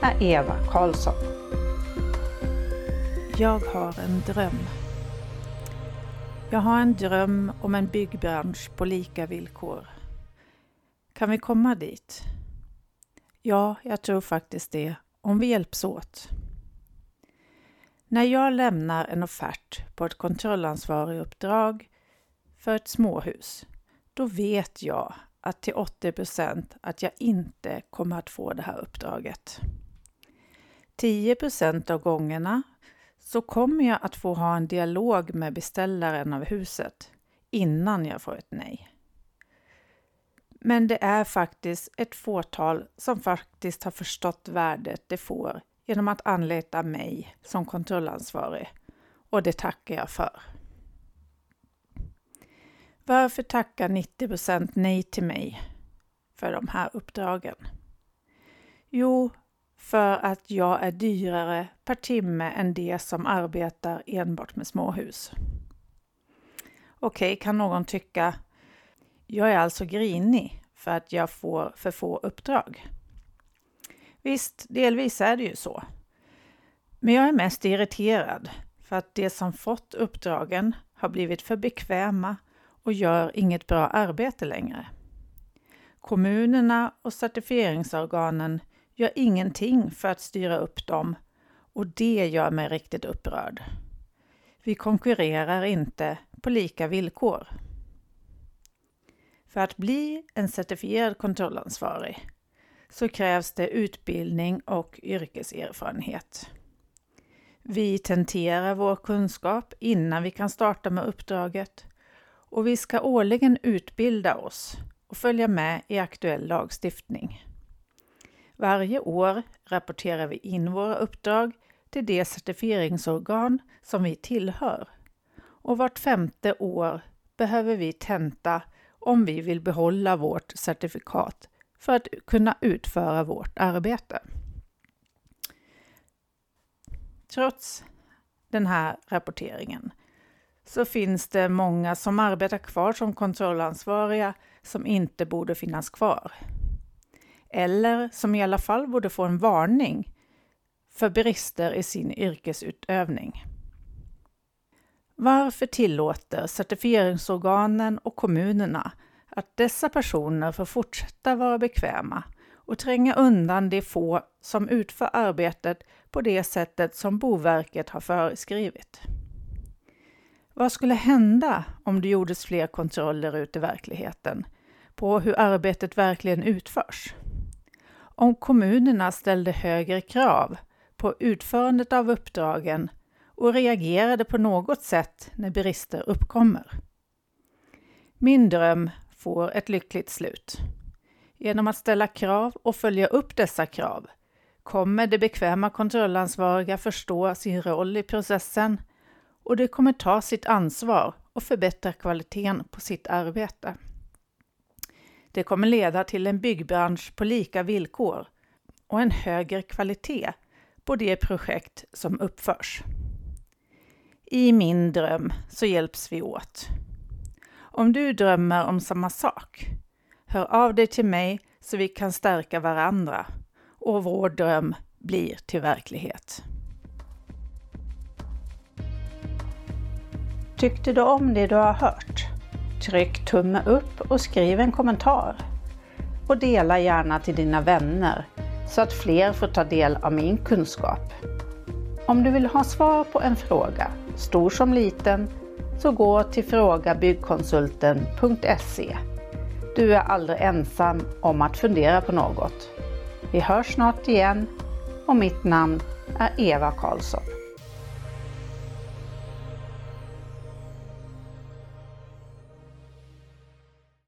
är Eva Karlsson. Jag har en dröm. Jag har en dröm om en byggbransch på lika villkor. Kan vi komma dit? Ja, jag tror faktiskt det, om vi hjälps åt. När jag lämnar en offert på ett kontrollansvarig uppdrag för ett småhus, då vet jag att till 80 att jag inte kommer att få det här uppdraget. 10 av gångerna så kommer jag att få ha en dialog med beställaren av huset innan jag får ett nej. Men det är faktiskt ett fåtal som faktiskt har förstått värdet det får genom att anlita mig som kontrollansvarig och det tackar jag för. Varför tackar 90% nej till mig för de här uppdragen? Jo, för att jag är dyrare per timme än de som arbetar enbart med småhus. Okej, okay, kan någon tycka, jag är alltså grinig för att jag får för få uppdrag. Visst, delvis är det ju så. Men jag är mest irriterad för att de som fått uppdragen har blivit för bekväma och gör inget bra arbete längre. Kommunerna och certifieringsorganen gör ingenting för att styra upp dem och det gör mig riktigt upprörd. Vi konkurrerar inte på lika villkor. För att bli en certifierad kontrollansvarig så krävs det utbildning och yrkeserfarenhet. Vi tenterar vår kunskap innan vi kan starta med uppdraget och vi ska årligen utbilda oss och följa med i aktuell lagstiftning. Varje år rapporterar vi in våra uppdrag till det certifieringsorgan som vi tillhör och vart femte år behöver vi tenta om vi vill behålla vårt certifikat för att kunna utföra vårt arbete. Trots den här rapporteringen så finns det många som arbetar kvar som kontrollansvariga som inte borde finnas kvar. Eller som i alla fall borde få en varning för brister i sin yrkesutövning. Varför tillåter certifieringsorganen och kommunerna att dessa personer får fortsätta vara bekväma och tränga undan de få som utför arbetet på det sättet som Boverket har föreskrivit? Vad skulle hända om det gjordes fler kontroller ute i verkligheten på hur arbetet verkligen utförs? Om kommunerna ställde högre krav på utförandet av uppdragen och reagerade på något sätt när brister uppkommer. Min dröm får ett lyckligt slut. Genom att ställa krav och följa upp dessa krav kommer det bekväma kontrollansvariga förstå sin roll i processen och det kommer ta sitt ansvar och förbättra kvaliteten på sitt arbete. Det kommer leda till en byggbransch på lika villkor och en högre kvalitet på de projekt som uppförs. I min dröm så hjälps vi åt. Om du drömmer om samma sak, hör av dig till mig så vi kan stärka varandra och vår dröm blir till verklighet. Tyckte du om det du har hört? Tryck tumme upp och skriv en kommentar. Och dela gärna till dina vänner så att fler får ta del av min kunskap. Om du vill ha svar på en fråga, stor som liten, så gå till frågabyggkonsulten.se. Du är aldrig ensam om att fundera på något. Vi hörs snart igen och mitt namn är Eva Karlsson.